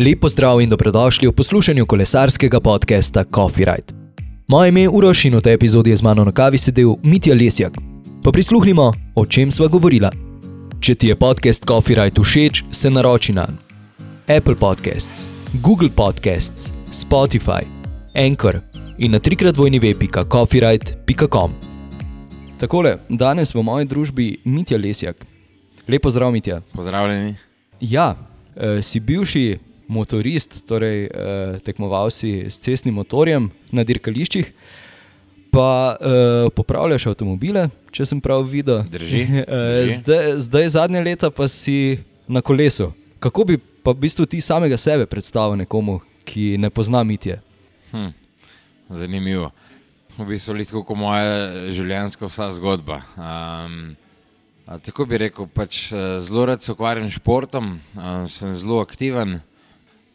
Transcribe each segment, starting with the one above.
Lepo zdrav in dobrodošli v poslušanju kolesarskega podcasta Coffee Ride. Moje ime je Uroš in v tej epizodi je z mano na kavi sedel Mitja Lesjak. Pa prisluhnimo, o čem sva govorila. Če ti je podcast Coffee Ride všeč, se naroči na Apple Podcasts, Google Podcasts, Spotify, Anchor in na trikrat vojni web.coffeeride.com. Takole, danes v moji družbi Mitja Lesjak. Lepo zdrav, Mitja. Pozdravljeni. Ja, eh, si bivši motorist, torej eh, tekmoval si s cestnim motorjem na dirkališčih, pa eh, popravljaš avtomobile, če sem prav videl. Drži, Eh, drži. zdaj, zdaj zadnje leta pa si na kolesu. Kako bi pa v bistvu ti samega sebe predstavil nekomu, ki ne pozna Mitje? Hm. Zanimivo. V bistvu je tako kot moja življenjska vsa zgodba. Um, tako bi rekel, pač, eh, zelo rad se ukvarjam s športom, a, sem zelo aktiven.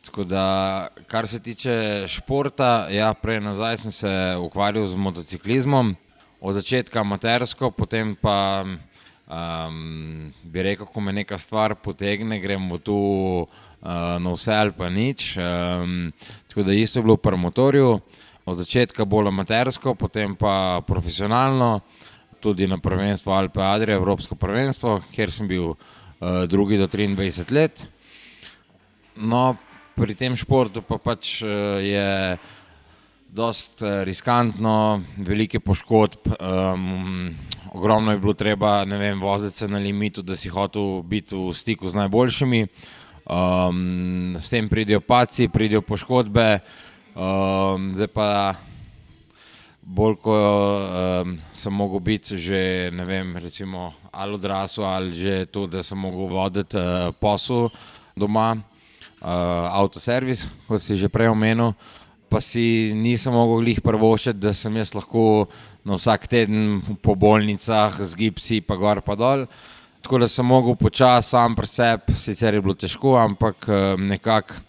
Tako da, kar se tiče športa, ja, prej nazaj sem se ukvarjal z motociklizmom, od začetka amatersko, potem pa um, bi rekel, ko me neka stvar potegne, gremo tu uh, na vse ali pa nič. Um, tako da isto je bilo pri motorju, od začetka bolj amatersko, potem pa profesionalno, tudi na prvenstvo Alpe Adria, Evropsko prvenstvo, kjer sem bil uh, drugi do 23 let. No, pri tem športu pa pač eh, je dosta riskantno, velike poškodb, um, ogromno je bilo treba, ne vem, voziti se na limitu, da si hotel biti v stiku z najboljšimi. Um, s tem pridejo paci, pridejo poškodbe, um, zdaj pa bolj ko um, sem mogel biti že, ne vem, recimo ali odrasel ali že to, da sem mogel voditi uh, posel doma, avtoservis, kot si že prej omenil, pa si nisem mogel glih prvošiti, da sem jaz lahko na vsak teden po bolnicah z gipsi, pa gor pa dol. Tako da sem mogel počasi sam pri sebi, sicer je bilo težko, ampak um, nekako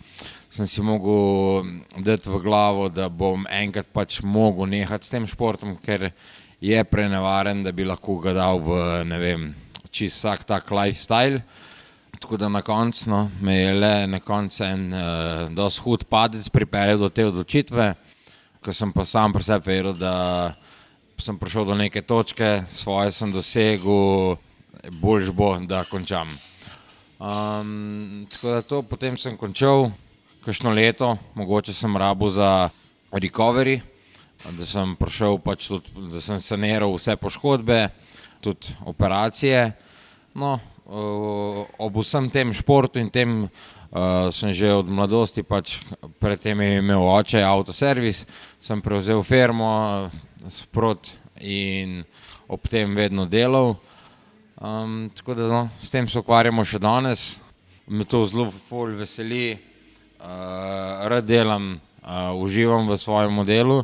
sem si mogel dati v glavo, da bom enkrat pač mogel nehati s tem športom, ker je prenevaren, da bi lahko ga dal v ne vem, čist vsak tak lifestyle. Tako da na koncu no, me je le na koncu en uh, dosti hud padec pripeljal do te odločitve, ko sem pa sam pri sebi veril, da sem prišel do neke točke, svoje sem dosegel, boljš bo, da končam. Um, tako da to potem sem končal, kakšno leto, mogoče sem rabo za recovery, da sem prišel pač tudi, da sem saniral vse poškodbe, tudi operacije. No, ob vsem tem športu in tem uh, sem že od mladosti, pač predtem je imel oče avtoservis, sem prevzel firmo sprot in ob tem vedno delal. Um, tako da no, s tem se ukvarjamo še danes, me to zelo ful veseli, uh, rad delam, uh, uživam v svojem delu,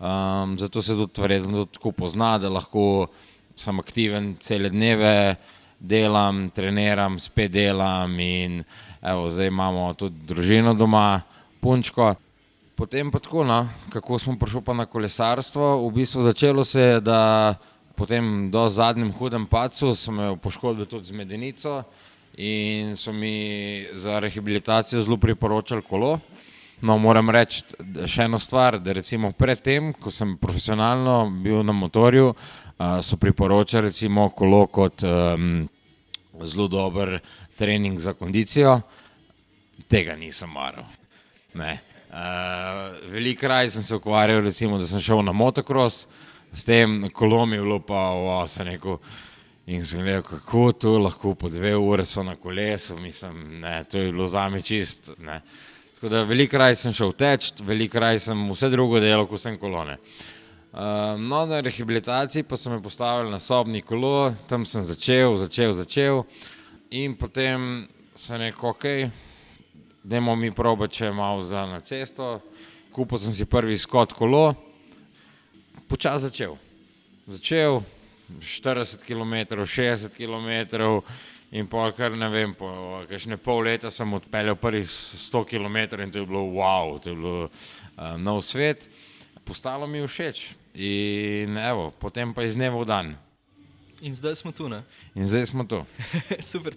um, zato se tudi verjetno tako pozna, da lahko sem aktiven cele dneve, delam, treniram, spet delam in evo, zdaj imamo tudi družino doma, punčko. Potem pa tako, no, kako smo prišli pa na kolesarstvo, v bistvu začelo se je, da potem do zadnjem hudem pacu sem imel poškodbe tudi z medenico in so mi za rehabilitacijo zelo priporočali kolo. No, moram reči še eno stvar, da recimo predtem, ko sem profesionalno bil na motorju, so priporočali recimo kolo kot um, zelo dober trening za kondicijo. Tega nisem maral. Ne. Uh, veliko kraj sem se ukvarjal, recimo, da sem šel na motocross, s tem kolom je bilo pa vse neko. In sem rekel, kako to lahko po dve ure so na kolesu, mislim, ne, to je bilo za me čist. Ne. Tako da veliko kraj sem šel teč, veliko kraj sem vse drugo delal, ko sem kolone. Uh, no, na rehabilitaciji pa so me postavili na sobni kolo, tam sem začel, začel, začel. In potem sem rekel, ok, Dajmo mi proba, če je malo za na cesto. Kupil sem si prvi skot kolo, počasi začel. Začel 40 km, 60 km in pa kar ne vem, po kakšne pol leta sem odpeljal prvih 100 km in to je bilo wow, to je bilo uh, nov svet. Postalo mi je všeč in evo, potem pa iz dneva v dan. In zdaj smo tu, ne? In zdaj smo tu. Super.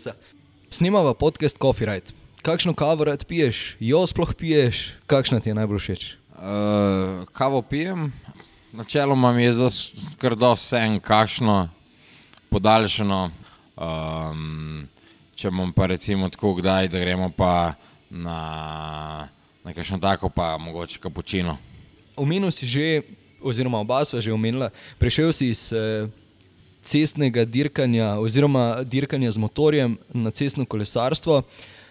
Snemava podcast Coffee Ride. kakšno kavo rad piješ, jo sploh piješ, kakšna ti je najbolj všeč? Uh, kavo pijem, načeloma mi je kar dosti en, kakšno podaljšano. Um, če bom pa recimo tako kdaj, da gremo pa na nekaj tako, pa mogoče kapučino. Omenil si že, oziroma oba sva že omenila, prešel si iz eh, cestnega dirkanja, oziroma dirkanja z motorjem na cestno kolesarstvo,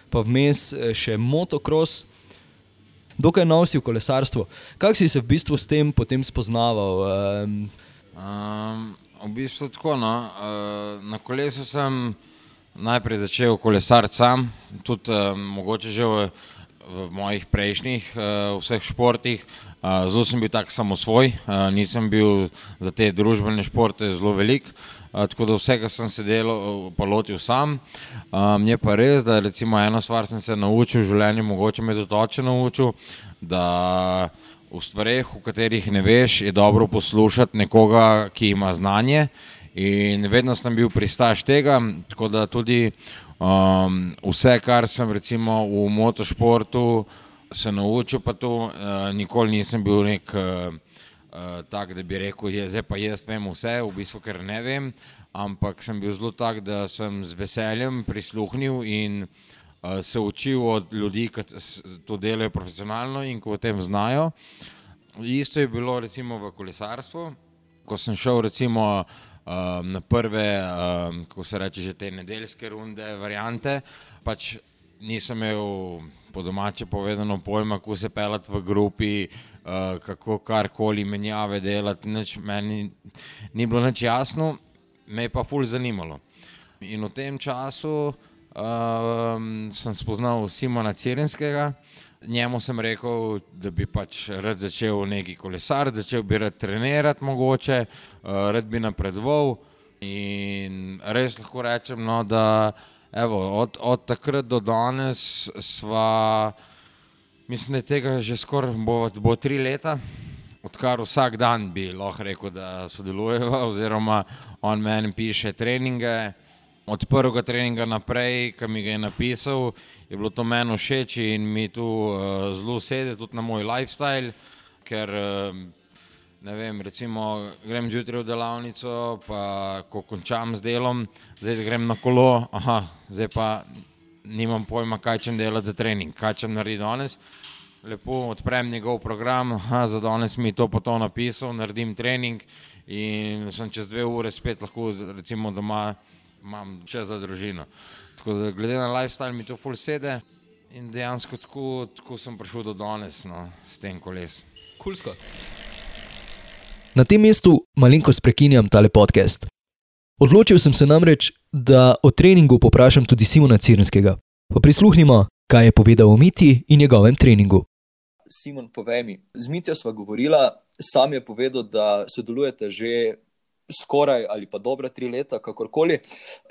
pa vmes eh, še motocross. Dokaj nov si v kolesarstvu. Kako si se v bistvu s tem potem spoznaval? Um, um, v bistvu tako. No. Uh, na kolesu sem najprej začel kolesariti sam, tudi uh, mogoče že v, v mojih prejšnjih uh, vseh športih. Uh, zelo sem bil tak samosvoj, uh, nisem bil za te družbene športe zelo velik. Uh, tako da vsega sem se delal, pa lotil sam. Um, je pa res, da recimo eno stvar sem se naučil v življenju, mogoče me tudi oče naučil, da v stvareh, v katerih ne veš, je dobro poslušati nekoga, ki ima znanje. In vedno sem bil pristaš tega, tako da tudi um, vse, kar sem recimo v motošportu se naučil, pa to uh, nikoli nisem bil nek uh, uh, tak, da bi rekel, je, zdaj pa jaz vem vse, v bistvu, ker ne vem, ampak sem bil zelo tak, da sem z veseljem prisluhnil in uh, se učil od ljudi, ki to delajo profesionalno in ko o tem znajo. Isto je bilo recimo v kolesarstvu, ko sem šel recimo uh, na prve, uh, kako se reče, že te nedeljske runde, variante. Pač nisem imel po domače povedano pojma, kako se pelati v grupi, uh, kako karkoli menjave delati. Nič, meni ni bilo nič jasno, me je pa ful zanimalo. In v tem času um, sem spoznal Simona Cirenskega. Njemu sem rekel, da bi pač rad začel neki kolesar, začel bi rad trenirati, mogoče, uh, rad bi napredoval. In res lahko rečem, no, da evo, od, od takrat do danes sva, mislim, da je tega že skoraj bo, bo tri leta, odkar vsak dan bi lahko rekel, da sodelujeva, oziroma on meni piše treninge od prvega treninga naprej, ki mi ga je napisal, je bilo to meni všeč in mi tu uh, zelo sedi, tudi na moj lifestyle, ker uh, ne vem, recimo grem zjutraj v delavnico, pa ko končam z delom, zdaj grem na kolo, aha, zdaj pa nimam pojma, kaj čem delati za trening, kaj čem narediti danes. Lepo odprem njegov program, aha, za danes mi je to pa to napisal, naredim trening in sem čez dve ure spet lahko recimo doma imam čas za družino. Tako da, glede na lifestyle, mi to ful sede in dejansko tako, tako sem prišel do danes no, s tem kolesom. Kulsko. Na tem mestu malenkost prekinjam tale podcast. Odločil sem se namreč, da o treningu poprašam tudi Simona Cirnskega. Pa prisluhnimo, kaj je povedal o Miti in njegovem treningu. Simon, povej mi, z Mitijo sva govorila, sam je povedal, da sodelujete že skoraj ali pa dobra tri leta, kakorkoli,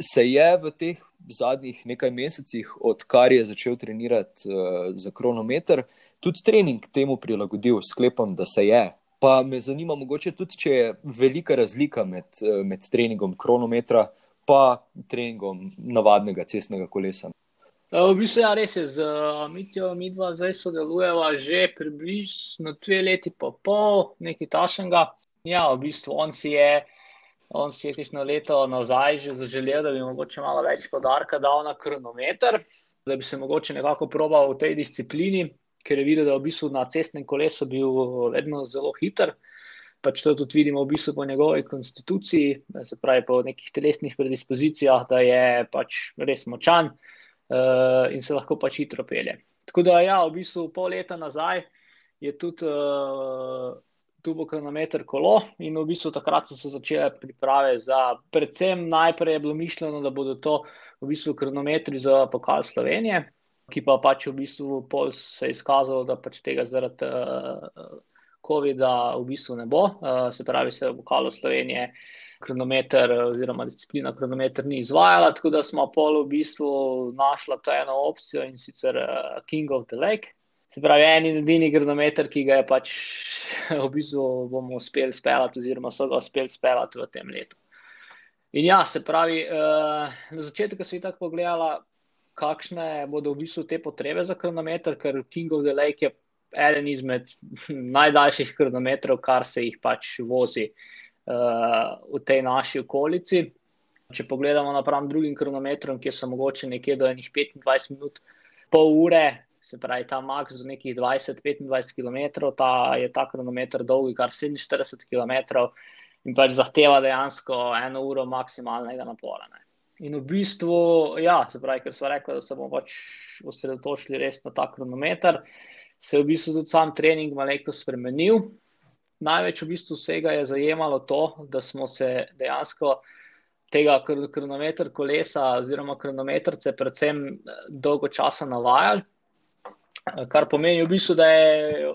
se je v teh zadnjih nekaj mesecih, odkar je začel trenirati uh, za kronometer, tudi trening temu prilagodil, sklepam, da se je. Pa me zanima, mogoče tudi, če je velika razlika med, uh, med treningom kronometra in treningom navadnega cestnega kolesa. Eh, v bistvu, ja, res je, z Mitijo mi dva zdaj sodelujeva že približno dve leti, pa pol, nekaj tašnega. Ja, v bistvu on si je On si je tisto leto nazaj že zaželel, da bi mogoče malo več podarka dal na kronometer, da bi se mogoče nekako probal v tej disciplini, ker je videl, da v bistvu na cestnem kolesu bil vedno zelo hiter. Pač to tudi vidimo v bistvu po njegovi konstituciji, se pravi po nekih telesnih predispozicijah, da je pač res močan uh, in se lahko pač hitro pelje. Tako da ja, v bistvu pol leta nazaj je tudi. Uh, tu bo kronometer kolo in v bistvu takrat so se začele priprave za, predvsem najprej je bilo mišljeno, da bodo to v bistvu kronometri za pokal Slovenije, ki pa pač v bistvu pol se je izkazalo, da pač tega zaradi uh, COVID-a v bistvu ne bo, uh, se pravi se v pokalu Slovenije. Kronometer, oziroma disciplina kronometer, ni izvajala, tako da smo pol v bistvu našli to eno opcijo in sicer uh, King of the Lake, Se pravi, en in edini kronometer, ki ga je pač v bistvu bomo uspeli speljati, oziroma so ga uspeli speljati v tem letu. In ja, se pravi, uh, na začetku, sem tako pogledala, kakšne bodo v bistvu te potrebe za kronometer, ker King of the Lake je eden izmed najdaljših kronometrov, kar se jih pač vozi uh, v tej naši okolici. Če pogledamo napram drugim kronometrom, ki so mogoče nekje do 25 minut, pol ure, se pravi ta max do nekih 20-25 km, ta je ta kronometer dolg, kar 47 km in pač zahteva dejansko eno uro maksimalnega napora. Ne. In v bistvu, ja, se pravi, ker smo rekli, da se bomo pač osredotočili res na ta kronometer, se je v bistvu tudi sam trening malo spremenil. Največ v bistvu vsega je zajemalo to, da smo se dejansko tega kronometra kolesa oziroma kronometrce predvsem eh, dolgo časa navajali, kar pomeni v bistvu, da je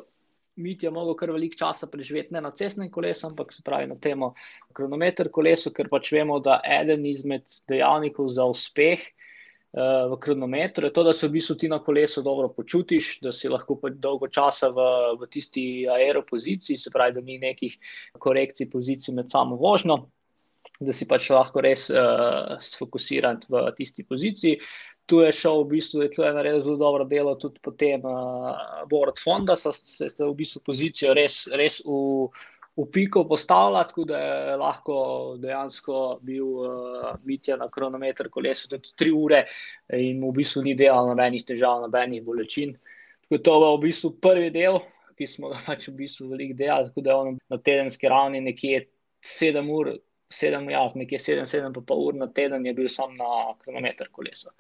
Mitja mogel kar veliko časa preživeti ne na cestnem kolesu, ampak se pravi na temo kronometra kolesu, ker pač vemo, da eden izmed dejavnikov za uspeh uh, v kronometru je to, da se v bistvu ti na kolesu dobro počutiš, da si lahko dolgo časa v, v tisti aeropoziciji, se pravi, da ni nekih korekcij pozicij med samo vožnjo da si pač lahko res uh, sfokusiran v tisti poziciji. Tu je šel v bistvu, tu je naredil zelo dobro delo, tudi potem uh, Borod Fonda, so se v bistvu pozicijo res, res v, v piko postavljati, tako da je lahko dejansko bil uh, Mitja na kronometer kolesu tudi tri ure in v bistvu ni delal nobenih težav, nobenih bolečin. Tako to je v bistvu prvi del, ki smo ga pač v bistvu veliko delali, tako da je on na tedenski ravni nekje sedem ur sedem, ja, nekje sedem, sedem pa pol ur na teden je bil sam na kronometer kolesa.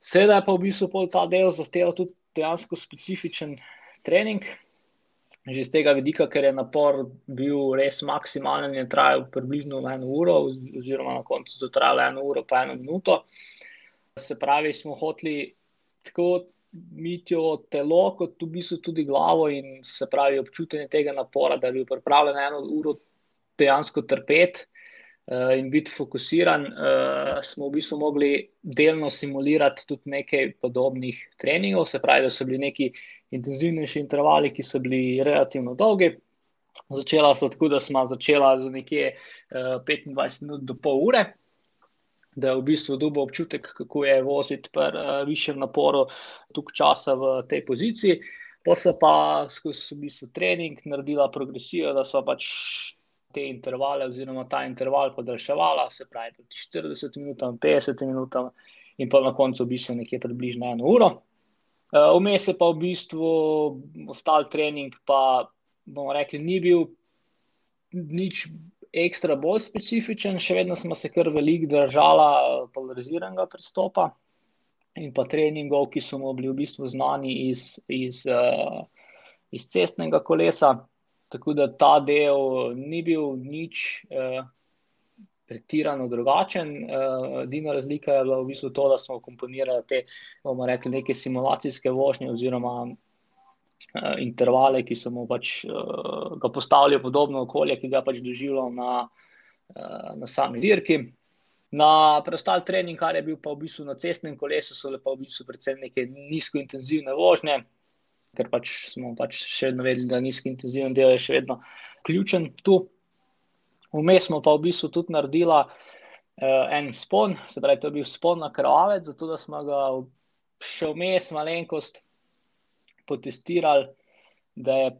Sedaj pa v bistvu pol ta del zahteva tudi dejansko specifičen trening. Že iz tega vidika, ker je napor bil res maksimalen, je trajal približno eno uro, oziroma na koncu je trajalo eno uro, pa eno minuto. Se pravi, smo hoteli tako mitijo telo, kot v bistvu tudi glavo in se pravi občutek tega napora, da je bil pripravljen eno uro dejansko trpeti. Eh, in biti fokusiran, uh, smo v bistvu mogli delno simulirati tudi nekaj podobnih treningov, se pravi, da so bili neki intenzivnejši intervali, ki so bili relativno dolgi. Začela so tako, da smo začela z nekje uh, eh, 25 minut do pol ure, da je v bistvu dobil občutek, kako je voziti pri višjem naporu tukaj časa v tej poziciji. Pa se pa skozi v bistvu trening naredila progresijo, da so pač te intervale, oziroma ta interval podaljševala, se pravi, proti 40 minutam, 50 minutam, in pa na koncu v bistvu nekje približno eno uro. Eh, vmes je pa v bistvu ostal trening, pa bomo rekli, ni bil nič ekstra bolj specifičen, še vedno smo se kar veliko držali eh, polariziranega pristopa in pa treningov, ki so mu bili v bistvu znani iz, iz, uh, iz cestnega kolesa. Tako da ta del ni bil nič eh, pretirano drugačen. Eh, edina razlika je bila v bistvu to, da smo komponirali te, bomo rekli, neke simulacijske vožnje oziroma eh, intervale, ki smo pač eh, ga postavili v podobno okolje, ki ga pač doživljamo na, eh, na sami dirki. Na preostal trening, kar je bil pa v bistvu na cestnem kolesu, so pa v bistvu predvsem neke nizkointenzivne vožnje ker pač smo pač še vedno vedeli, da nizki intenzivni del je še vedno ključen tu. Vmes smo pa v bistvu tudi naredili uh, en spon, se pravi, to je bil spon na krvavec, zato da smo ga še vmes malenkost potestirali, da je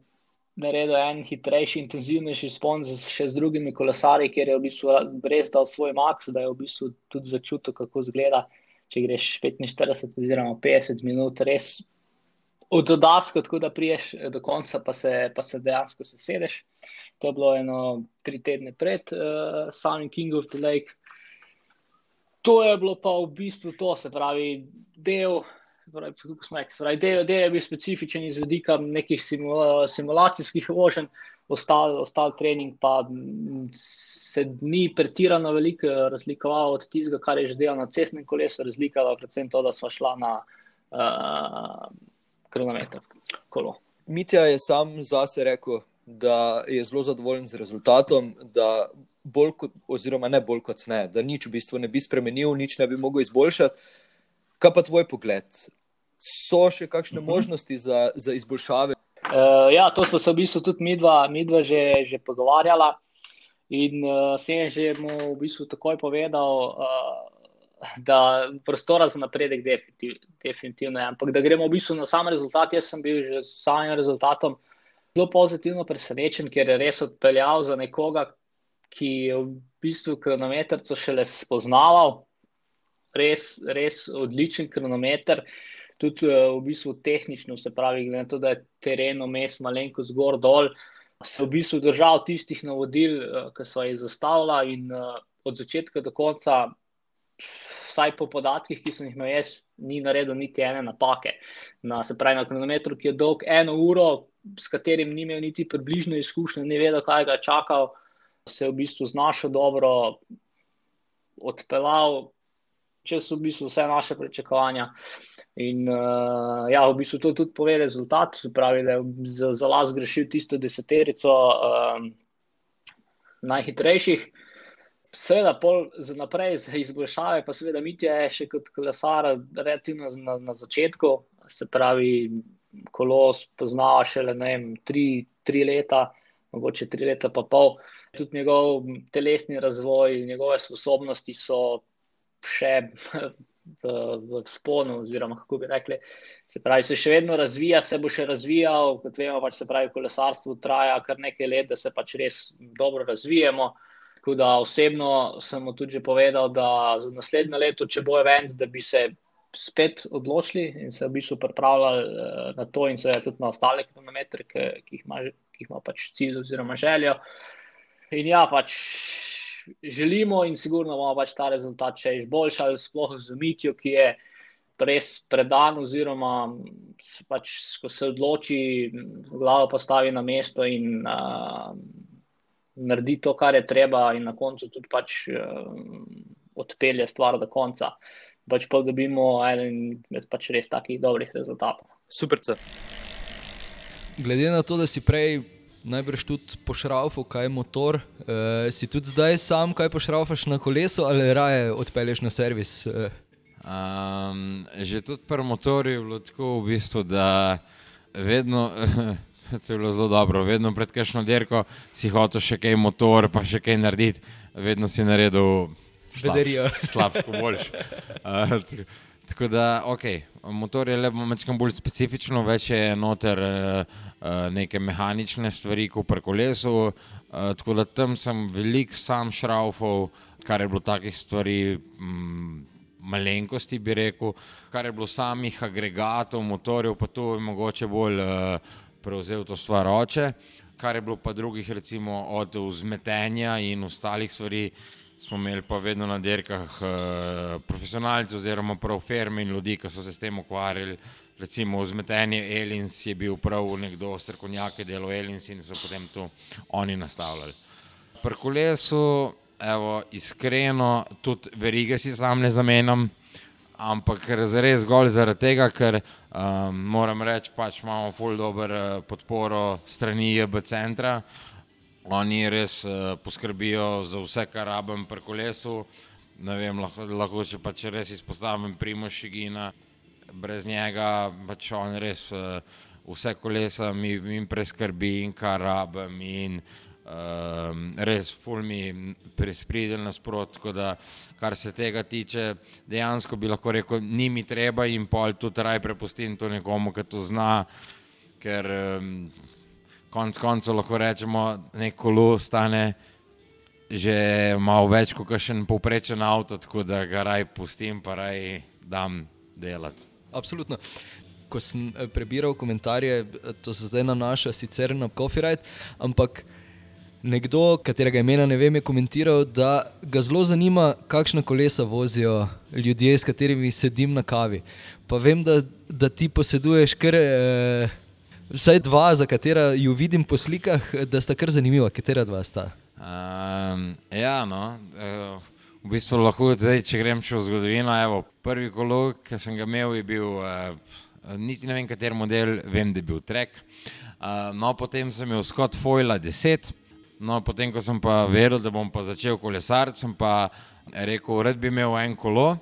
naredil en hitrejši, intenzivnejši spon z, še z drugimi kolesarji, ker je v bistvu res dal svoj maks, da je v bistvu tudi začutil, kako izgleda, če greš 45 oziroma 50 minut, res od daska, tako da priješ eh, do konca, pa se, pa se dejansko sesedeš. To je bilo eno tri tedne pred uh, samim King of the Lake. To je bilo pa v bistvu to, se pravi, del. Del, del je bil specifičen iz vidika nekih simulacijskih voženj, ostal, ostal trening pa se ni pretirano veliko razlikoval od tistega, kar je že delal na cestnem kolesu. Razlika je predvsem to, da smo šla na uh, kronometer. Kolo. Mitja je sam zase rekel, da je zelo zadovoljen z rezultatom, da bolj kot, oziroma ne bolj kot ne, da nič v bistvu ne bi spremenil, nič ne bi mogel izboljšati. Kaj pa tvoj pogled? So še kakšne uh mhm. -huh. možnosti za, za izboljšave? Uh, ja, to smo se v bistvu tudi mi dva, mi dva že, že pogovarjala. In uh, sem že mu v bistvu takoj povedal, uh, da prostora za napredek definitiv, definitivno je. Ampak da gremo v bistvu na sam rezultat, jaz sem bil že s samim rezultatom zelo pozitivno presenečen, ker je res odpeljal za nekoga, ki je v bistvu kronometrco šele spoznaval. Res, res odličen kronometer, tudi eh, v bistvu tehnično, se pravi, glede na to, da je teren vmes malenkost zgor dol, se v bistvu držal tistih navodil, eh, ki so jih zastavila in eh, od začetka do konca vsaj po podatkih, ki sem jih imel jaz, ni naredil niti ene napake. Na, se pravi, na kronometru, ki je dolg eno uro, s katerim ni imel niti približno izkušnje, ni vedel, kaj ga je čakal, se je v bistvu znašel dobro, odpeljal. Če so v bistvu vse naše pričakovanja. In uh, ja, v bistvu to tudi pove rezultat, se pravi, da je za, za las grešil tisto deseterico uh, najhitrejših. Seveda, za naprej, za izboljšave, pa seveda, mi je še kot kolesar, relativno na, na začetku, se pravi, kolo spoznava šele ne vem, tri, tri leta, mogoče tri leta, pa pol. Tudi njegov telesni razvoj, njegove sposobnosti so še v, v sponu, oziroma kako bi rekli. Se pravi, se še vedno razvija, se bo še razvijal, kot vemo, pač se pravi, kolesarstvo traja kar nekaj let, da se pač res dobro razvijemo. Tako da osebno sem mu tudi povedal, da za naslednje leto, če bo event, da bi se spet odločili in se v bistvu pripravljali uh, na to, in seveda tudi na ostale kilometre, ki, ki, ki jih ima pač cilj oziroma željo. In ja, pač želimo in sigurno bomo pač ta rezultat še izboljšali, sploh z Mitijo, ki je res predan, oziroma pač, ko se odloči, glavo postavi na mesto in. Uh, naredi to, kar je treba, in na koncu tudi pač, uh, odpelje stvar do konca. Pač pa dobimo en med pač res takih dobrih rezultatov. Super. Glede na to, da si prej najbrž tudi pošraufal, kaj je motor, uh, si tudi zdaj sam kaj pošraufaš na kolesu ali raje odpelješ na servis? Um, že tudi pri motorju je bilo tako, v bistvu, da vedno. To je bilo zelo dobro. Vedno pred kakšno dirko si hotel še kaj motor, pa še kaj narediti, vedno si naredil slabše, boljše. Uh, tako da, ok, motor je le malo bolj specifičen, več je noter uh, neke mehanične stvari, kot pri kolesu. Uh, tako da tam sem velik sam šraufov, kar je bilo takih stvari. Mm, Malenkosti bi rekel, kar je bilo samih agregatov, motorjev, pa to je mogoče bolj uh, prevzel to stvar oče, kar je bilo pa drugih, recimo od vzmetenja in ostalih stvari, smo imeli pa vedno na dirkah eh, profesionalce oziroma prav firme in ljudi, ki so se s tem ukvarjali. Recimo vzmetenje Elins je bil prav nekdo, srkonjake delo Elins in so potem to oni nastavljali. Pri kolesu, evo, iskreno, tudi verige si sam ne zamenjam, ampak res zgolj zaradi tega, ker Um, moram reči, pač imamo ful dobro uh, podporo strani JB centra. Oni res uh, poskrbijo za vse, kar rabim pri kolesu. Vem, lahko, lahko če pač res izpostavim Primo Šigina, brez njega pač on res uh, vse kolesa mi, mi preskrbi in kar rabim. In, uh, Um, res, ful mi prispridel nasprot, tako da, kar se tega tiče, dejansko bi lahko rekel, ni mi treba in pol tudi raj prepustim to nekomu, ki to zna, ker um, konc koncev lahko rečemo, nek kolo stane že malo več kot še en povprečen avto, tako da ga raj pustim, pa raj dam delati. Absolutno. Ko sem eh, prebiral komentarje, to se zdaj nanaša sicer na Copyright, ampak Nekdo, katerega imena ne vem, je komentiral, da ga zelo zanima, kakšna kolesa vozijo ljudje, s katerimi sedim na kavi. Pa vem, da, da ti poseduješ kar eh, vsaj dva, za katera ju vidim po slikah, da sta kar zanimiva. Katera dva sta? Um, ja, no. Uh, v bistvu lahko zdaj, če grem še v zgodovino. Evo, prvi kolo, ki sem ga imel, je bil, uh, niti ne vem, kater model, vem, da je bil Trek. Uh, no, potem sem imel Scott Foyla 10. No, potem, ko sem pa veril, da bom pa začel kolesariti, sem pa rekel, da bi imel en kolo,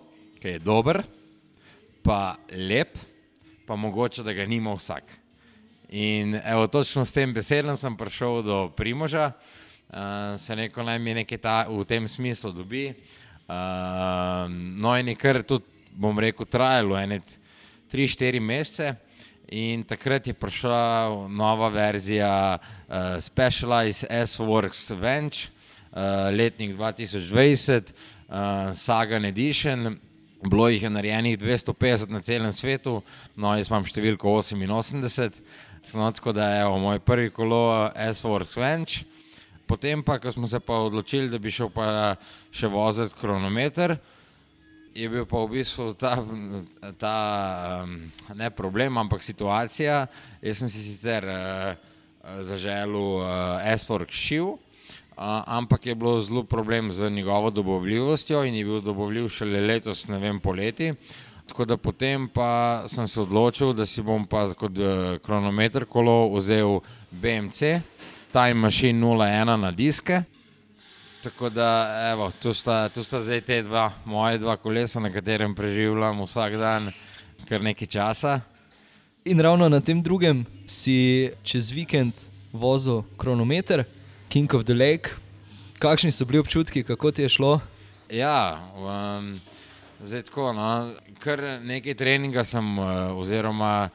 ki je dober, pa lep, pa mogoče, da ga nima vsak. In evo, točno s tem besedem sem prišel do Primoža, uh, se rekel, naj mi nekaj ta, v tem smislu dobi. Uh, no, in je kar tudi, bom rekel, trajalo ene 3-4 mesece. In takrat je prišla nova verzija uh, Specialized S-Works Venge, uh, letnik 2020, uh, Sagan Edition. Bilo jih je narejenih 250 na celem svetu, no jaz imam številko 88, no, tako da je moj prvi kolo S-Works Venge. Potem pa, ko smo se pa odločili, da bi šel pa še voziti kronometer, je bil pa v bistvu ta, ta ne problem, ampak situacija. Jaz sem si sicer uh, zaželel uh, S-Works šiv, uh, ampak je bilo zelo problem z njegovo dobavljivostjo in je bil dobavljiv šele letos, ne vem, poleti. Tako da potem pa sem se odločil, da si bom pa kot uh, kronometer kolo vzel BMC. Time Machine 01 na diske. Tako da, evo, tu, sta, tu sta zdaj te dva, moje dva kolesa, na katerem preživljam vsak dan kar nekaj časa. In ravno na tem drugem si čez vikend vozil kronometer, King of the Lake. Kakšni so bili občutki, kako ti je šlo? Ja, um, zdaj tako. No, kar nekaj treninga sem, uh, oziroma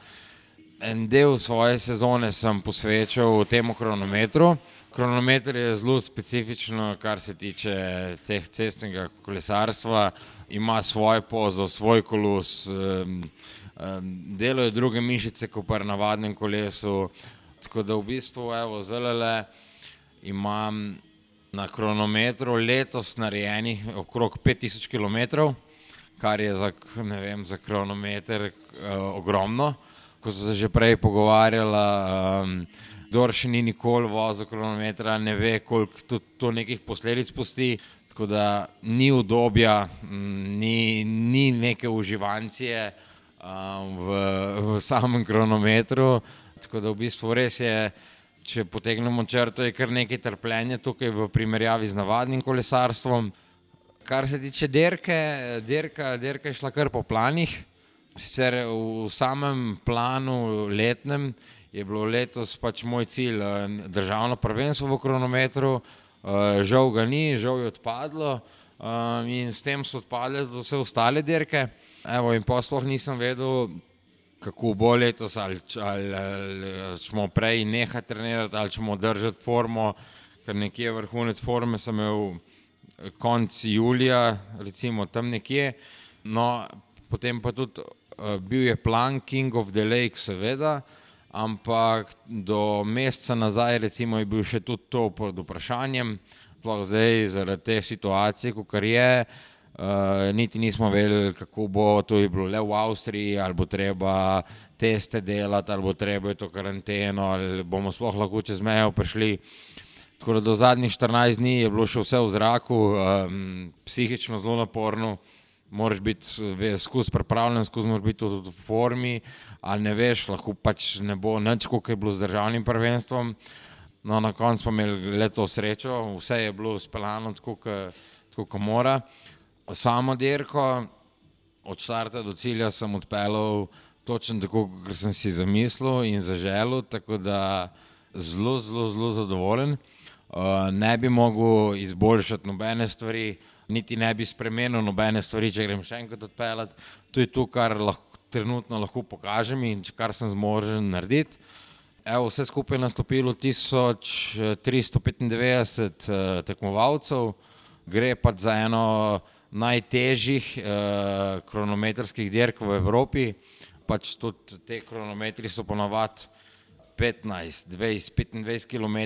en del svoje sezone sem posvečal temu kronometru. Kronometer je zelo specifičen, kar se tiče teh cestnega kolesarstva, ima svoje pozo, svoj kolus, um, um, deluje druge mišice kot pri navadnem kolesu. Tako da v bistvu, evo, zelo imam na kronometru letos narejenih okrog 5000 km, kar je za, vem, za kronometer uh, ogromno ko so se že prej pogovarjali, um, kdo še ni nikoli vozil kronometra, ne ve, koliko to, to nekih posledic pusti. Tako da ni udobja, ni, ni neke uživancije um, v, v samem kronometru. Tako da v bistvu res je, če potegnemo črto, je kar nekaj trpljenja tukaj v primerjavi z navadnim kolesarstvom. Kar se tiče derke, derka, derka je šla kar po planih. Sicer v samem planu letnem je bilo letos pač moj cilj eh, državno prvenstvo v kronometru, eh, žal ga ni, žal je odpadlo eh, in s tem so odpadle vse ostale dirke. Evo, in posloh nisem vedel, kako bo letos, ali, ali, ali smo prej nehali trenirati, ali ćemo držati formo, ker nekje vrhunec forme sem imel konc julija, recimo tam nekje. No, potem pa tudi uh, bil je plan King of the Lake, seveda, ampak do meseca nazaj recimo, je bil še tudi to pod vprašanjem, sploh zdaj zaradi te situacije, kot je. Uh, niti nismo vedeli, kako bo to bilo le v Avstriji, ali bo treba teste delati, ali bo treba to karanteno, ali bomo sploh lahko čez mejo prišli. Tako da do zadnjih 14 dni je bilo še vse v zraku, um, psihično zelo naporno moraš biti skozi pripravljen, skozi moraš biti tudi v formi, ali ne veš, lahko pač ne bo nič, kot je bilo z državnim prvenstvom. No, na koncu smo imeli leto srečo, vse je bilo speljano tako, kot mora. Samo dirko, od začetka do cilja sem odpeljal točno tako, kot sem si zamislil in zaželel, tako da zelo, zelo, zelo zadovoljen. Uh, ne bi mogel izboljšati nobene stvari niti ne bi spremenil nobene stvari, če grem še enkrat odpeljati. To je to, kar lahko, trenutno lahko pokažem in kar sem zmožen narediti. Evo, vse skupaj je nastopilo 1395 uh, tekmovalcev, gre pa za eno najtežjih uh, kronometrskih dirk v Evropi. Pač tudi te kronometri so ponovadi 15, 20, 25 km,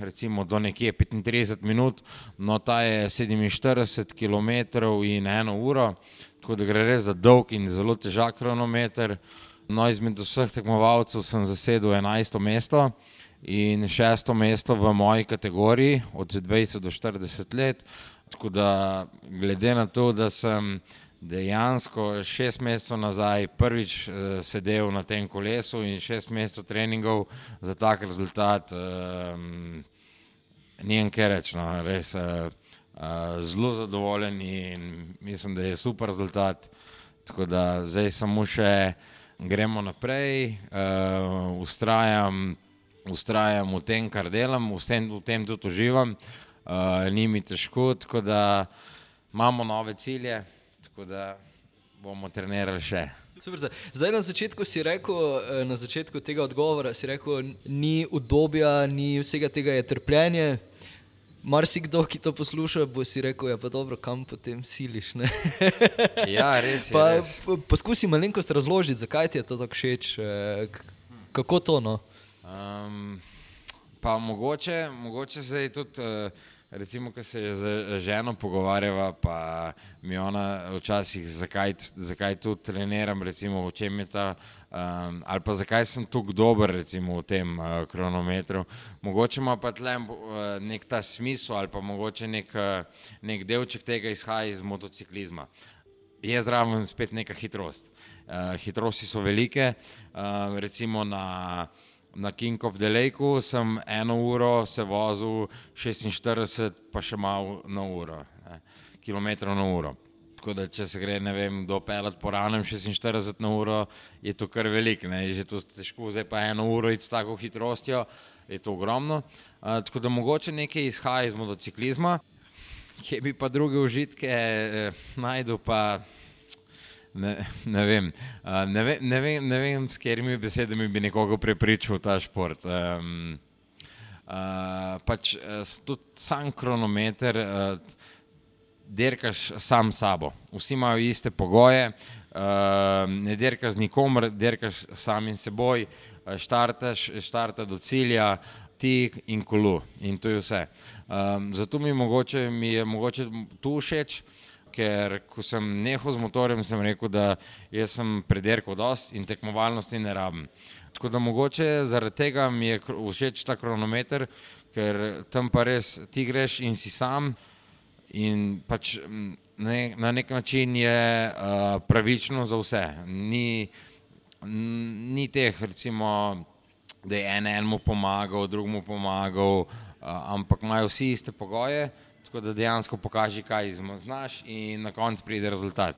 recimo do nekje 35 minut, no ta je 47 km in eno uro, tako da gre res za dolg in zelo težak kronometer. No, izmed vseh tekmovalcev sem zasedel 11. mesto in 6. mesto v moji kategoriji od 20 do 40 let. Tako da glede na to, da sem dejansko šest mesecev nazaj prvič uh, sedel na tem kolesu in šest mesecev treningov za tak rezultat. Um, Ni en kaj reči, no, res uh, zelo zadovoljen in mislim, da je super rezultat. Tako da zdaj samo še gremo naprej, uh, ustrajam, ustrajam v tem, kar delam, v tem, v tem tudi uživam, uh, ni mi težko. Tako da imamo nove cilje, tako da bomo trenirali še. Super, zdaj na začetku si rekel, eh, na začetku tega odgovora si rekel, ni udobja, ni vsega tega je trpljenje. Marsikdo, ki to posluša, bo si rekel, ja, pa dobro, kam potem siliš. ja, res je. Pa, res. Poskusi malenkost razložiti, zakaj ti je to tako všeč, eh, kako to no. Um, pa mogoče, mogoče se je tudi. Uh, Recimo, ko se z ženo pogovarjava, pa mi ona včasih, zakaj, zakaj tu treniram, recimo, v čem je ta, um, ali pa zakaj sem tako dober recimo, v tem uh, kronometru. Mogoče ima pa tle uh, nek ta smisel, ali pa mogoče nek, uh, nek delček tega izhaja iz motociklizma. Je zraven spet neka hitrost. Uh, hitrosti so velike, uh, recimo na na King of the Lake sem eno uro se vozil 46, pa še malo na uro, ne, kilometrov na uro. Tako da, če se gre, ne vem, do pelat po ranem 46 na uro, je to kar velik, ne, je že to težko, zdaj pa eno uro iti s tako hitrostjo, je to ogromno. Uh, tako da mogoče nekaj izhaja iz motociklizma, kje bi pa druge užitke eh, najdu pa. Ne, ne, vem. Ne, vem, ne, vem, ne vem, s katerimi besedami bi nekoga prepričal v ta šport. Um, uh, pač, tudi sam kronometer, uh, derkaš sam sabo. Vsi imajo iste pogoje, uh, ne derkaš z nikomer, derkaš samim seboj, štartaš, štarta do cilja, ti in kolu. In to je vse. Um, zato mi, mogoče, mi je mogoče tu všeč ker ko sem nehal z motorjem, sem rekel, da sem prederkal dosti in tekmovalnosti ne rabim. Tako da mogoče zaradi tega mi je všeč ta kronometer, ker tam pa res ti greš in si sam in pač ne, na nek način je uh, pravično za vse. Ni, ni teh, recimo, da je en enemu pomagal, drugemu pomagal, uh, ampak imajo vsi iste pogoje. Tako da dejansko pokaži, kaj znaš, in na koncu pride rezultat.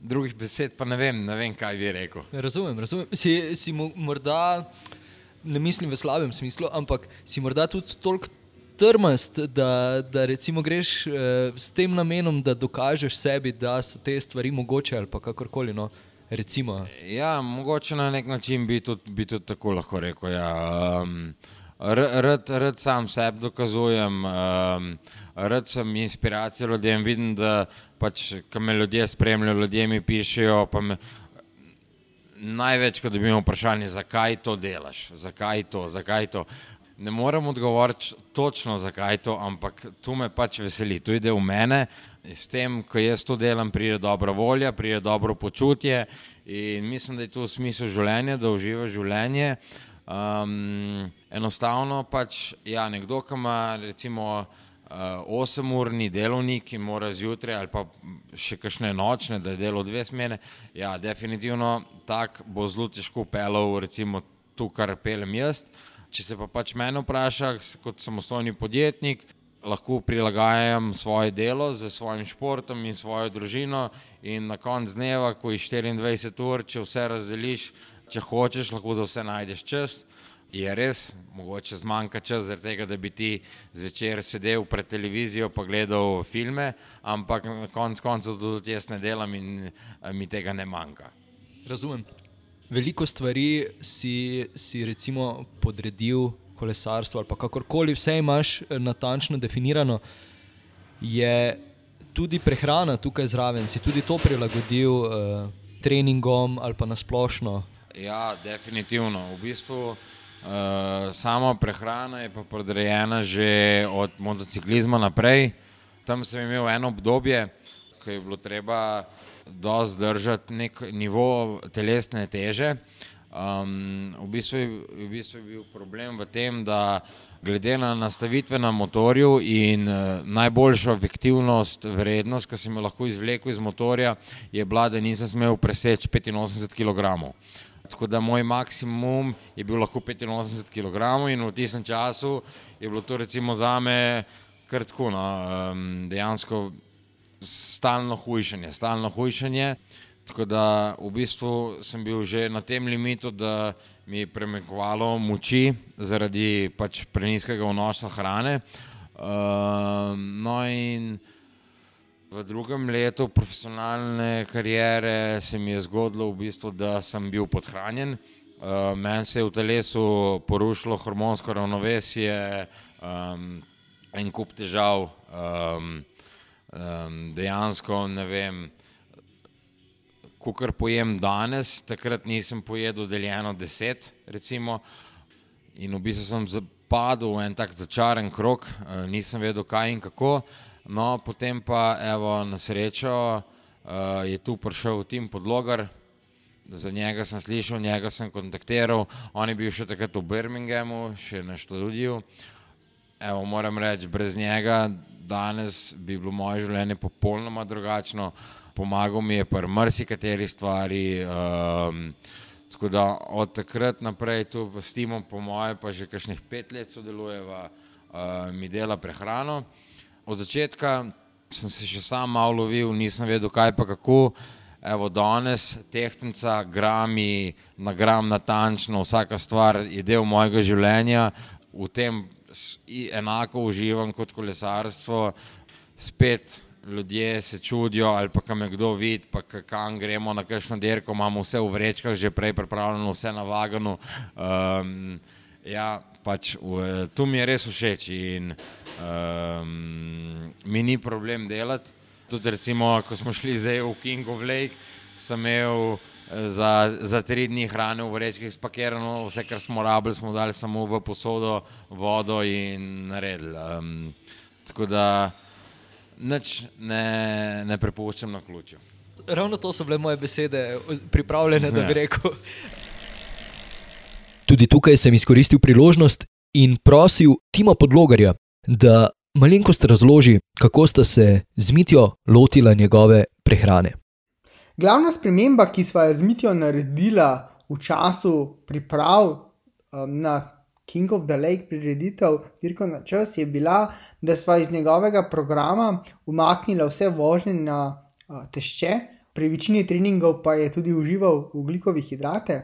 Drugih besed pa ne vem, ne vem kaj bi rekel. Razumem, razumem. Si, si morda, ne mislim v slabem smislu, ampak si morda tudi toliko trmast, da, da recimo greš eh, s tem namenom, da dokažeš sebi, da so te stvari mogoče ali kakorkoli. No. Recimo. Ja, mogoče na nek način bi tudi, bi tudi tako lahko rekel. Ja. Um, rad, rad sam sebi dokazujem, um, rad sem inspiracija ljudem. Vidim, da pač, me ljudje spremljajo, ljudje mi pišejo. Me, največ, ko dobim vprašanje, zakaj to delaš, zakaj to, zakaj to. Ne morem odgovoriti točno, zakaj to, ampak tu me pač veseli, tu ide v mene. S tem, ko jaz to delam, pride dobra volja, pride dobro počutje in mislim, da je to v smislu življenja, da uživa življenje. Um, enostavno pač, ja, nekdo, ki ima recimo uh, 8-urni delovnik in mora zjutraj ali pa še kakšne nočne, da je delo dve smene, ja, definitivno tak bo zelo težko pelal recimo tu, kar pelem jaz. Če se pa pač mene vpraša, kot samostojni podjetnik, lahko prilagajam svoje delo z svojim športom in svojo družino in na koncu dneva, ko je 24 ur, če vse razdeliš, če hočeš, lahko za vse najdeš čas. Je res, mogoče zmanjka čas, tega, da bi ti zvečer sedel pred televizijo in gledal filme, ampak na koncu koncev tudi jaz ne delam in eh, mi tega ne manjka. Razumem. Veliko stvari si, si recimo podredil kolesarstvu ali kakorkoli, vse imaš eh, natančno definirano. Je tudi prehrana tukaj zraven, si tudi to prilagodil uh, treningom ali pa nasplošno? Ja, definitivno. V bistvu uh, sama prehrana je pa podrejena že od motociklizma naprej. Tam sem imel eno obdobje, ko je bilo treba dosti držati nek nivo telesne teže. Um, v, bistvu je, v bistvu je bil problem v tem, da glede na nastavitve na motorju in uh, najboljšo efektivnost, vrednost, ki sem jo lahko izvlekel iz motorja, je bila, da nisem smel preseči 85 kg. Tako da moj maksimum je bil lahko 85 kg in v tistem času je bilo to recimo za me kar tako, no, dejansko stalno hujšanje, stalno hujšanje. Tako da v bistvu sem bil že na tem limitu, da mi je premakovalo moči zaradi pač preniskega vnosa hrane. Uh, no, in V drugem letu profesionalne kariere se mi je zgodilo, v bistvu, da sem bil podhranjen. Uh, Meni se je v telesu porušilo hormonsko ravnovesje, um, en kup težav, um, um, dejansko ne vem. Ko kar pojem danes, takrat nisem pojedel deljeno deset, recimo, in v bistvu sem zapadel v en tak začaran krok, uh, nisem vedel, kaj in kako. No, potem pa, evo, na srečo uh, je tu prišel Tim Podlogar, za njega sem slišal, njega sem kontaktiral, on je bil še takrat v Birminghamu, še na študiju. Evo, moram reči, brez njega danes bi bilo moje življenje popolnoma drugačno pomagal mi je pri marsikateri stvari. Um, tako da od takrat naprej tu s timom, po moje, pa že kakšnih pet let sodelujeva, uh, mi dela prehrano. Od začetka sem se še sam malo lovil, nisem vedel, kaj pa kako. Evo, danes tehnica, grami, na gram natančno, vsaka stvar je del mojega življenja, v tem enako uživam kot kolesarstvo. Spet ljudje se čudijo, ali pa kam je kdo vid, pa kam gremo na kakšno dirko, imamo vse v vrečkah, že prej pripravljeno, vse na vaganu. Um, ja, pač tu mi je res všeč in um, mi ni problem delati. Tudi recimo, ko smo šli zdaj v King of Lake, sem imel za, za tri dni hrane v vrečkah spakirano, vse, kar smo rabili, smo dali samo v posodo, vodo in naredili. Um, tako da nič ne, ne prepuščam na ključu. Ravno to so bile moje besede, pripravljene, da bi ja. rekel. Tudi tukaj sem izkoristil priložnost in prosil Tima Podlogarja, da malenkost razloži, kako sta se z Mitijo lotila njegove prehrane. Glavna sprememba, ki smo jo z Mitijo naredila v času priprav um, na King of the Lake prireditev Dirko na čas je bila, da smo iz njegovega programa umaknili vse vožnje na a, tešče, pri večini treningov pa je tudi užival ugljikove hidrate.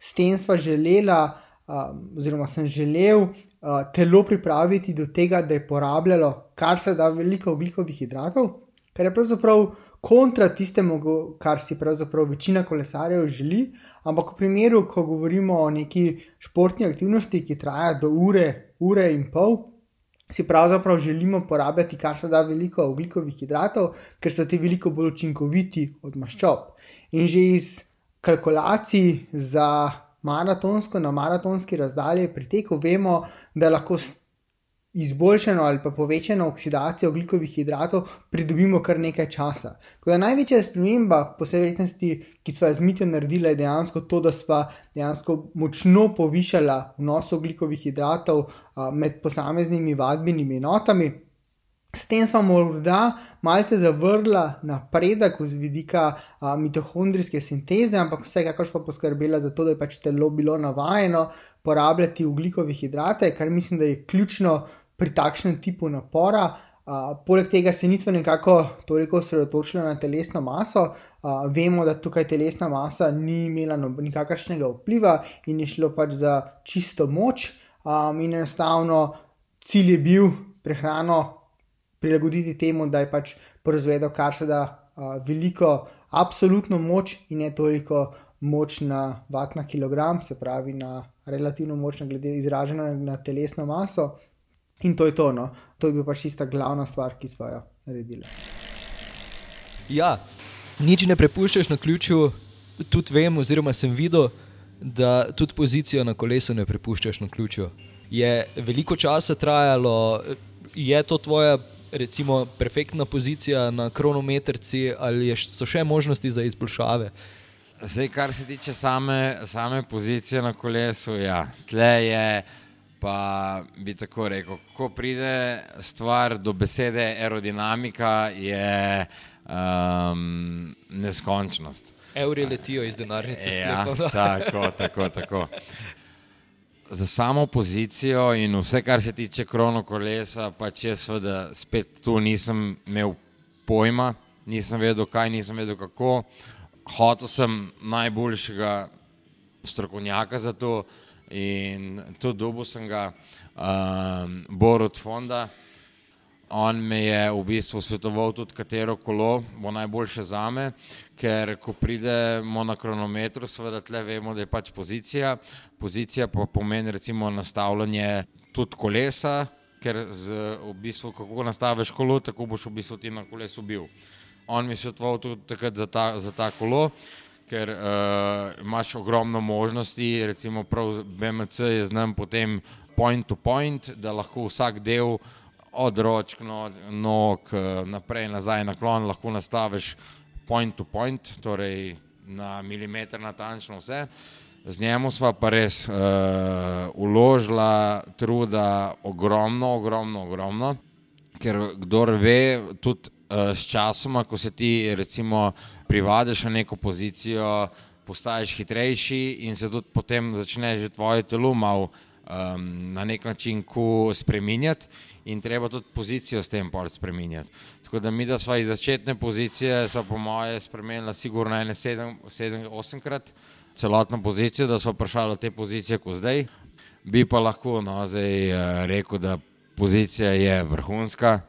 S tem smo želela, a, oziroma sem želel a, telo pripraviti do tega, da je porabljalo kar se da veliko ugljikovih hidratov, kar je pravzaprav kontra tistemu, kar si pravzaprav večina kolesarjev želi. Ampak v primeru, ko govorimo o neki športni aktivnosti, ki traja do ure, ure in pol, si pravzaprav želimo porabljati kar se da veliko oglikovih hidratov, ker so ti veliko bolj učinkoviti od maščob. In že iz kalkulacij za maratonsko na maratonski razdalji pri teku vemo, da lahko izboljšano ali pa povečano oksidacijo oglikovih hidratov, pridobimo kar nekaj časa. Da največja sprememba, po vsej verjetnosti, ki smo jo z mitijo naredili, je dejansko to, da smo dejansko močno povišali vnos oglikovih hidratov a, med posameznimi vadbenimi enotami. S tem smo morda malce zavrla napredek z vidika a, mitohondrijske sinteze, ampak vsekakor smo poskrbeli za to, da je pač telo bilo navajeno porabljati ugljikove hidrate, kar mislim, da je ključno pri takšnem tipu napora. Uh, poleg tega se nismo nekako toliko osredotočili na telesno maso, uh, vemo, da tukaj telesna masa ni imela nikakršnega vpliva in je šlo pač za čisto moč. Um, in enostavno cilj je bil prehrano prilagoditi temu, da je pač proizvedel kar se da uh, veliko, absolutno moč in ne toliko moč na vat na kilogram, se pravi na relativno moč, glede izražena na telesno maso. In to je to, no. to je bil pač tista glavna stvar, ki smo jo naredili. Ja, nič ne prepuščaš na ključu, tudi vem, oziroma sem videl, da tudi pozicijo na kolesu ne prepuščaš na ključu. Je veliko časa trajalo, je to tvoja, recimo, perfektna pozicija na kronometrci, ali so še možnosti za izboljšave? Zdaj, kar se tiče same, same pozicije na kolesu, ja, tle je pa bi tako rekel, ko pride stvar do besede aerodinamika, je um, neskončnost. Evri letijo iz denarnice, ja, tako, tako, tako. Za samo pozicijo in vse, kar se tiče krono kolesa, pa če seveda spet tu nisem imel pojma, nisem vedel, kaj, nisem vedel, kako. Hotel sem najboljšega strokovnjaka za to, In tudi dobil sem ga, um, Borod Fonda. on me je v bistvu svetoval tudi, katero kolo bo najboljše za me, ker ko pridemo na kronometru, seveda tle vemo, da je pač pozicija. Pozicija pa pomeni recimo nastavljanje tudi kolesa, ker z, v bistvu, kako nastaviš kolo, tako boš v bistvu ti na kolesu bil. On mi je svetoval tudi takrat za ta, za ta kolo, ker uh, imaš ogromno možnosti, recimo prav BMC je znam potem point to point, da lahko vsak del od ročk, nog, naprej, nazaj, naklon, lahko nastaviš point to point, torej na milimeter natančno vse. Z njemu sva pa res uh, uložila truda ogromno, ogromno, ogromno, ker kdor ve, tudi uh, s časoma, ko se ti recimo privadiš na neko pozicijo, postaješ hitrejši in se tudi potem začne že tvoje telo malo um, na nek način spremenjati in treba tudi pozicijo s tem pol spremenjati. Tako da mi, da smo iz začetne pozicije, so po moje spremenila sigurno ene sedem, sedem, osemkrat celotno pozicijo, da smo prišli do te pozicije, kot zdaj. Bi pa lahko no, zdaj uh, rekel, da pozicija je vrhunska,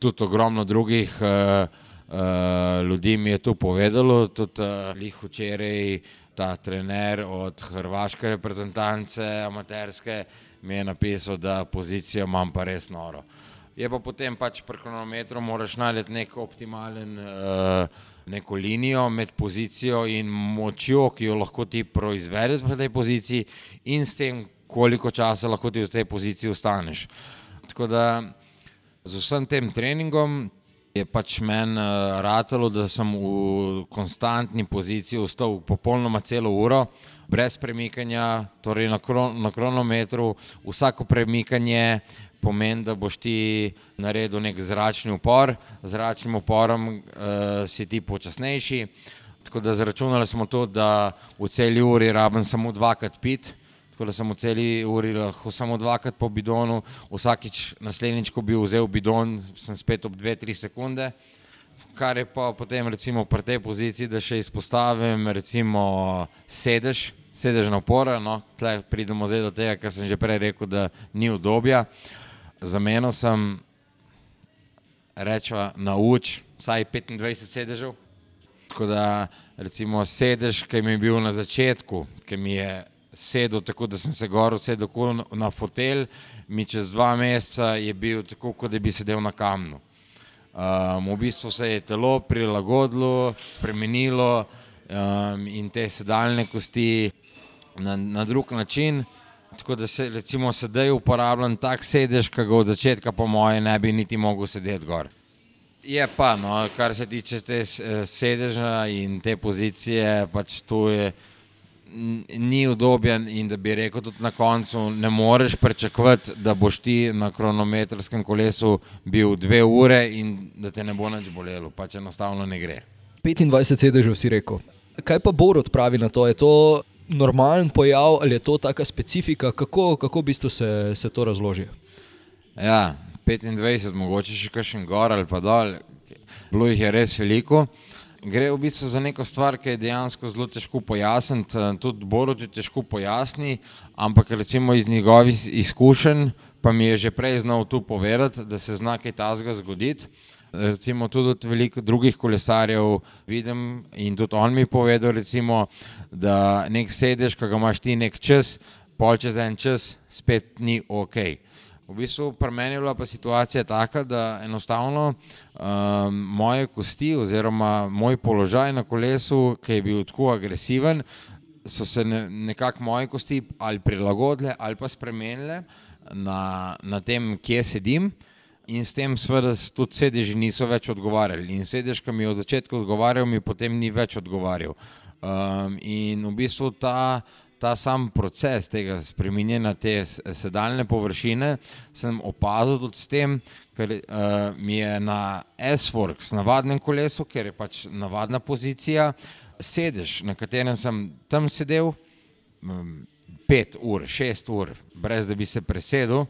tudi ogromno drugih uh, uh, ljudi mi je to povedalo, tudi uh, lih včeraj ta trener od hrvaške reprezentance, amaterske, mi je napisal, da pozicijo imam pa res noro. Je pa potem pač pri kronometru moraš najti nek optimalen, uh, neko linijo med pozicijo in močjo, ki jo lahko ti proizvedeš v tej poziciji in s tem, koliko časa lahko ti v tej poziciji ostaneš. Tako da z vsem tem treningom je pač meni uh, ratalo, da sem v konstantni poziciji ostal popolnoma celo uro, brez premikanja, torej na, kron, na kronometru. Vsako premikanje pomeni, da boš ti naredil nek zračni upor, z zračnim uporom uh, si ti počasnejši. Tako da zračunali smo to, da v celi uri rabim samo dvakrat pit, tako da sem v celi uri lahko samo dvakrat po bidonu, vsakič naslednjič, ko bi vzel bidon, sem spet ob dve, tri sekunde. Kar je pa potem recimo pri tej poziciji, da še izpostavim recimo sedež, sedež na opora, no, tle pridemo zdaj do tega, kar sem že prej rekel, da ni udobja. Zamenil sem, rečva, na uč, vsaj 25 sedežev. Tako da recimo sedež, ki mi je bil na začetku, ki mi je sedel tako, da sem se gor usedel na fotelj, mi čez dva meseca je bil tako, kot da bi sedel na kamnu. Um, v bistvu se je telo prilagodilo, spremenilo um, in te sedalne kosti na, na drug način. Tako da se recimo sedaj uporabljam tak sedež, ki ga od začetka po moje ne bi niti mogel sedeti gor. Je pa, no, kar se tiče te eh, sedeža in te pozicije, pač to je ni udoben in da bi rekel tudi na koncu, ne moreš pričakovati, da boš ti na kronometrskem kolesu bil dve ure in da te ne bo nič bolelo, pač enostavno ne gre. 25 sedežev si rekel. Kaj pa Borod pravi na to? Je to normalen pojav ali je to taka specifika? Kako, kako v bistvu se, se to razloži? Ja, 25, mogoče še kakšen gor ali pa dol, bilo jih je res veliko. Gre v bistvu za neko stvar, ki je dejansko zelo težko pojasniti. Eh, tudi Borod je težko pojasni, ampak recimo iz njegovih izkušenj, pa mi je že prej znal tu povedati, da se zna kaj tazga zgoditi. Recimo tudi od veliko drugih kolesarjev vidim in tudi on mi je povedal, recimo, da nek sedež, ki ga imaš ti nek čas, pol čez en čas, spet ni ok. V bistvu pri meni je bila pa situacija taka, da enostavno um, moje kosti oziroma moj položaj na kolesu, ki je bil tako agresiven, so se ne, nekako moje kosti ali prilagodile ali pa spremenile na, na tem, kje sedim. In s tem, seveda, tudi sedeži niso več odgovarjali. In sedež, ki mi je od začetka odgovarjal, mi potem ni več odgovarjal. Um, in v bistvu ta ta sam proces tega spremenjanja te sedaljne površine sem opazil tudi s tem, ker uh, mi je na S-Works, navadnem kolesu, ker je pač navadna pozicija, sedež, na katerem sem tam sedel. Um, Pet ur, šest ur, brez da bi se presedel,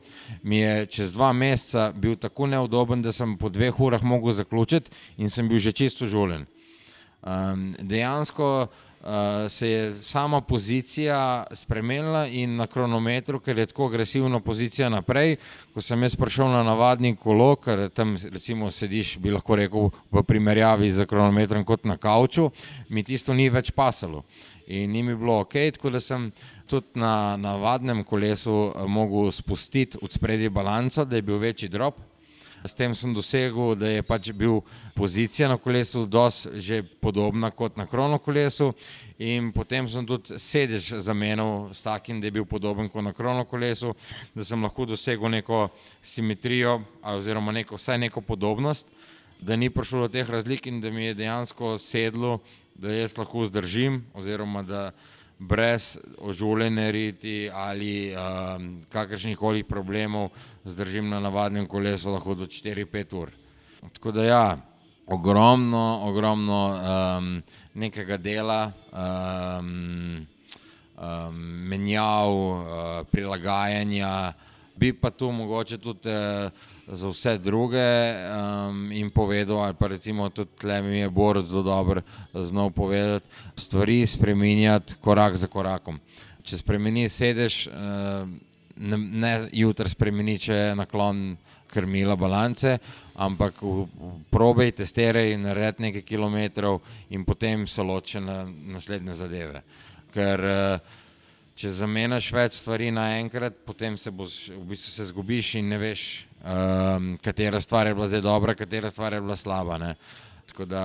mi je čez dva meseca bil tako neudoben, da sem po dveh urah mogel zaključiti in sem bil že čisto žulen. Um, dejansko uh, se je sama pozicija spremenila in na kronometru, ker je tako agresivna pozicija naprej, ko sem jaz prišel na navadni kolo, ker tam recimo sediš, bi lahko rekel, v primerjavi z kronometrom kot na kavču, mi tisto ni več pasalo. In ni mi bilo ok, tako da sem tudi na navadnem kolesu mogel spustiti od spredi balanco, da je bil večji drop. S tem sem dosegel, da je pač bil pozicija na kolesu že podobna kot na krono kolesu. In potem sem tudi sedež zamenil s takim, da je bil podoben kot na krono kolesu, da sem lahko dosegel neko simetrijo oziroma neko, vsaj neko podobnost, da ni prišlo do teh razlik in da mi je dejansko sedlo, da jaz lahko zdržim oziroma da brez ožuljene riti ali um, kakršnih koli problemov zdržim na navadnem kolesu lahko do 4-5 ur. Tako da ja, ogromno, ogromno um, nekega dela, um, um, menjav, uh, prilagajanja, bi pa tu mogoče tudi uh, za vse druge um, in povedal, ali pa recimo tudi tle mi je Borod zelo dobro znal povedati, stvari spreminjati korak za korakom. Če spremeni sedež, uh, ne, ne jutri spremeni, če je naklon krmila balance, ampak probej, testiraj, naredi nekaj kilometrov in potem se loči na naslednje zadeve. Ker uh, če zamenjaš več stvari naenkrat, potem se boš v bistvu se zgubiš in ne veš, um, katera stvar je bila zdaj dobra, katera stvar je bila slaba. Ne. Tako da,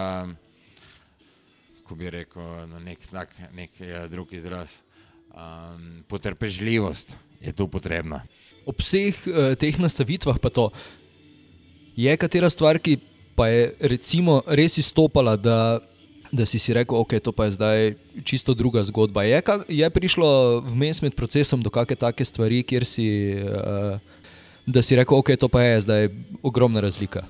ko bi rekel na nek, tak, nek ja, drug izraz, um, potrpežljivost je tu potrebna. Ob vseh uh, teh nastavitvah pa to je katera stvar, ki pa je recimo res izstopala, da, da si si rekel, ok, to pa je zdaj čisto druga zgodba. Je, kak, je prišlo vmes med procesom do kakšne take stvari, kjer si, uh, da si rekel, ok, to pa je zdaj ogromna razlika.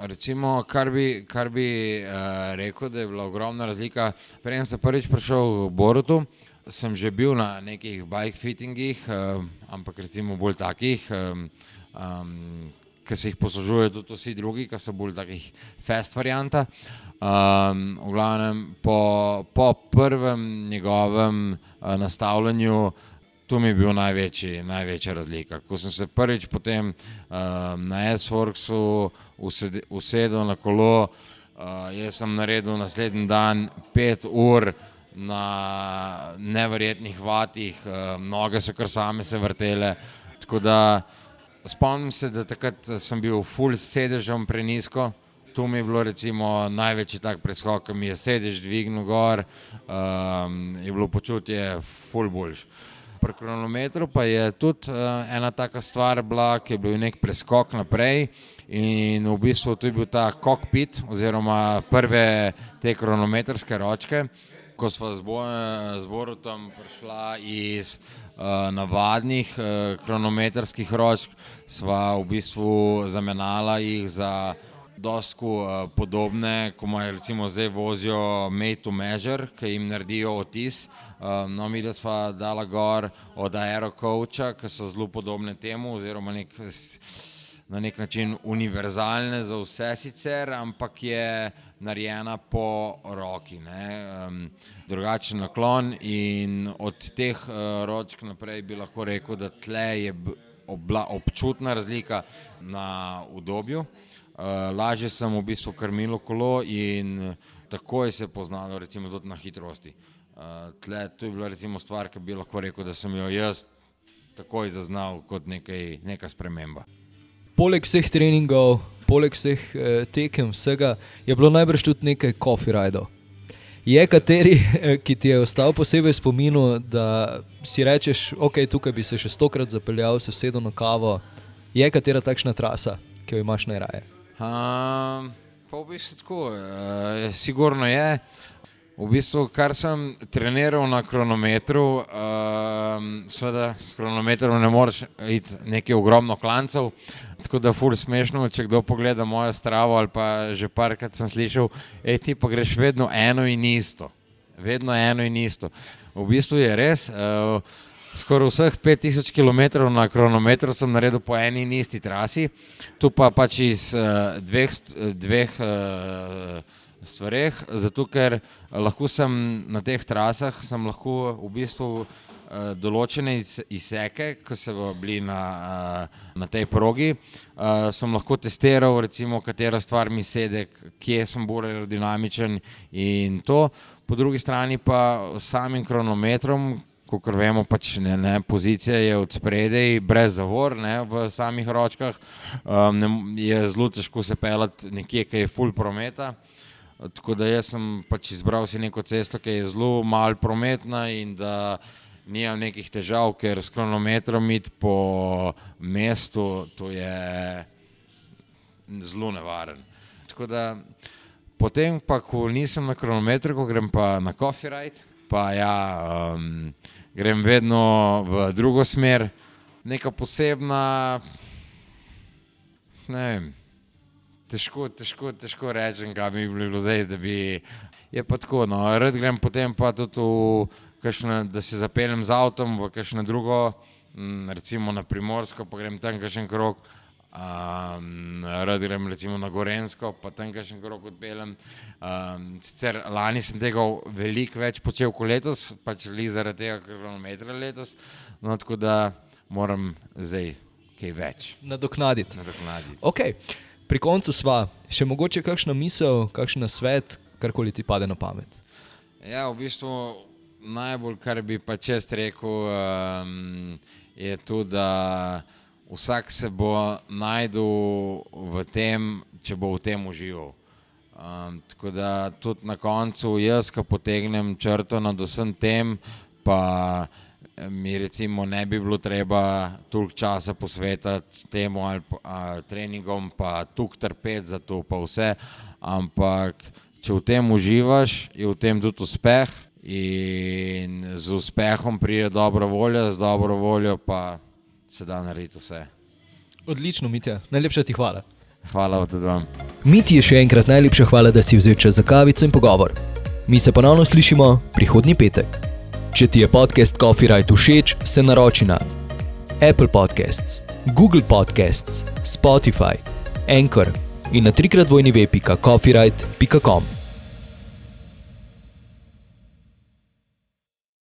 Recimo, kar bi, kar bi uh, rekel, da je bila ogromna razlika. Prej sem prvič prišel v Borutu, sem že bil na nekih bike fittingih, uh, ampak recimo bolj takih, um, um, ki se jih poslužujejo tudi vsi drugi, ki so bolj takih fast varianta. Um, v glavnem, po, po prvem njegovem uh, nastavljanju, tu mi je bil največji, največja razlika. Ko sem se prvič potem um, na S-Worksu usedel na kolo, uh, jaz sem naredil naslednji dan pet ur na neverjetnih vatih, uh, noge so kar same se vrtele. Spomnim se, da takrat sem bil full sedežem prenisko. Tu mi je bilo recimo največji tak preskok, ki mi je sedež dvignil gor, um, je bilo počutje full boljš. Pri kronometru pa je tudi uh, ena taka stvar bila, ki je bil nek preskok naprej in v bistvu tu je bil ta kokpit oziroma prve te kronometrske ročke, ko smo z Borutom prišla iz uh, navadnih uh, kronometrskih ročk, sva v bistvu zamenjala jih za dosku uh, podobne, ko imajo recimo zdaj vozijo to measure, ki jim naredijo otis. No, mi da sva dala gor od aerokoča, ki so zelo podobne temu oziroma nek na nek način univerzalne za vse sicer, ampak je narejena po roki. Um, drugačen naklon in od teh uh, ročk naprej bi lahko rekel, da tle je bila občutna razlika na udobju. Uh, lažje sem v bistvu krmilo kolo in takoj se je poznalo recimo tudi na hitrosti. Uh, tle, to je bila recimo stvar, ki bi lahko rekel, da sem jo jaz takoj zaznal kot nekaj, neka sprememba poleg vseh treningov, poleg vseh eh, tekem, vsega, je bilo najbrž tudi nekaj coffee rajdov. Je kateri, eh, ki ti je ostal posebej spominu, da si rečeš, ok, tukaj bi se še stokrat zapeljal, se vsedel na kavo. Je katera takšna trasa, ki jo imaš najraje? Um, pa v bistvu tako, uh, sigurno je. V bistvu, kar sem treniral na kronometru, uh, seveda s kronometrom ne moreš iti nekaj ogromno klancev, tako da fur smešno, če kdo pogleda mojo stravo ali pa že parkrat sem slišal, ej ti pa greš vedno eno in isto. Vedno eno in isto. V bistvu je res, uh, skoraj vseh 5000 km na kronometru sem naredil po eni in isti trasi, tu pa pač iz uh, dveh, dveh uh, stvareh, zato ker lahko sem na teh trasah, sem lahko v bistvu uh, določene iz- izseke, ki so bili na, uh, na tej progi, uh, sem lahko testiral, recimo, katera stvar mi sedi, kje sem bolj aerodinamičen in to. Po drugi strani pa samim kronometrom, kot vemo, pač ne, ne, pozicija je od spredaj, brez zavor, ne, v samih ročkah, um, ne, je zelo težko se pelati nekje, ki je full prometa. Tako da jaz sem pač izbral si neko cesto, ki je zelo malo prometna in da nimam nekih težav, ker s kronometrom iti po mestu, to je zelo nevaren. Tako da potem, pa, ko nisem na kronometru, ko grem pa na coffee ride, pa ja, um, grem vedno v drugo smer, neka posebna, ne vem. Težko, težko, težko rečem, kaj bi bilo zdaj, da bi. Je pa tako, no, rad grem potem pa tudi v kakšne, da se zapeljem z avtom v kakšno drugo, m, recimo na Primorsko, pa grem tam kakšen krok. Um, rad grem recimo na Gorensko, pa tam kakšen krok odpeljem. Um, sicer lani sem tega veliko več počel kot letos, pač li zaradi tega kronometra letos, no tako da moram zdaj kaj več Nadoknaditi. nadoknaditi. Okay. Pri koncu sva, še mogoče kakšna misel, kakšen svet, karkoli ti pade na pamet. Ja, v bistvu najbolj, kar bi pa čest rekel, um, je to, da vsak se bo najdel v tem, če bo v tem užival. Um, tako da tudi na koncu jaz, ko potegnem črto nad vsem tem, pa mi recimo ne bi bilo treba toliko časa posvetiti temu ali pa, treningom, pa tukaj trpeti za to, pa vse. Ampak če v tem uživaš, je v tem tudi uspeh in z uspehom pride dobra volja, z dobro voljo pa se da narediti vse. Odlično, Mitja, najlepša ti hvala. Hvala tudi vam. Miti je še enkrat najlepša hvala, da si vzel čas za kavico in pogovor. Mi se ponovno slišimo prihodnji petek. Če ti je podcast Coffee Right všeč, se naroči na Apple Podcasts, Google Podcasts, Spotify, Anchor in na trikrat vojni web.coffeeright.com.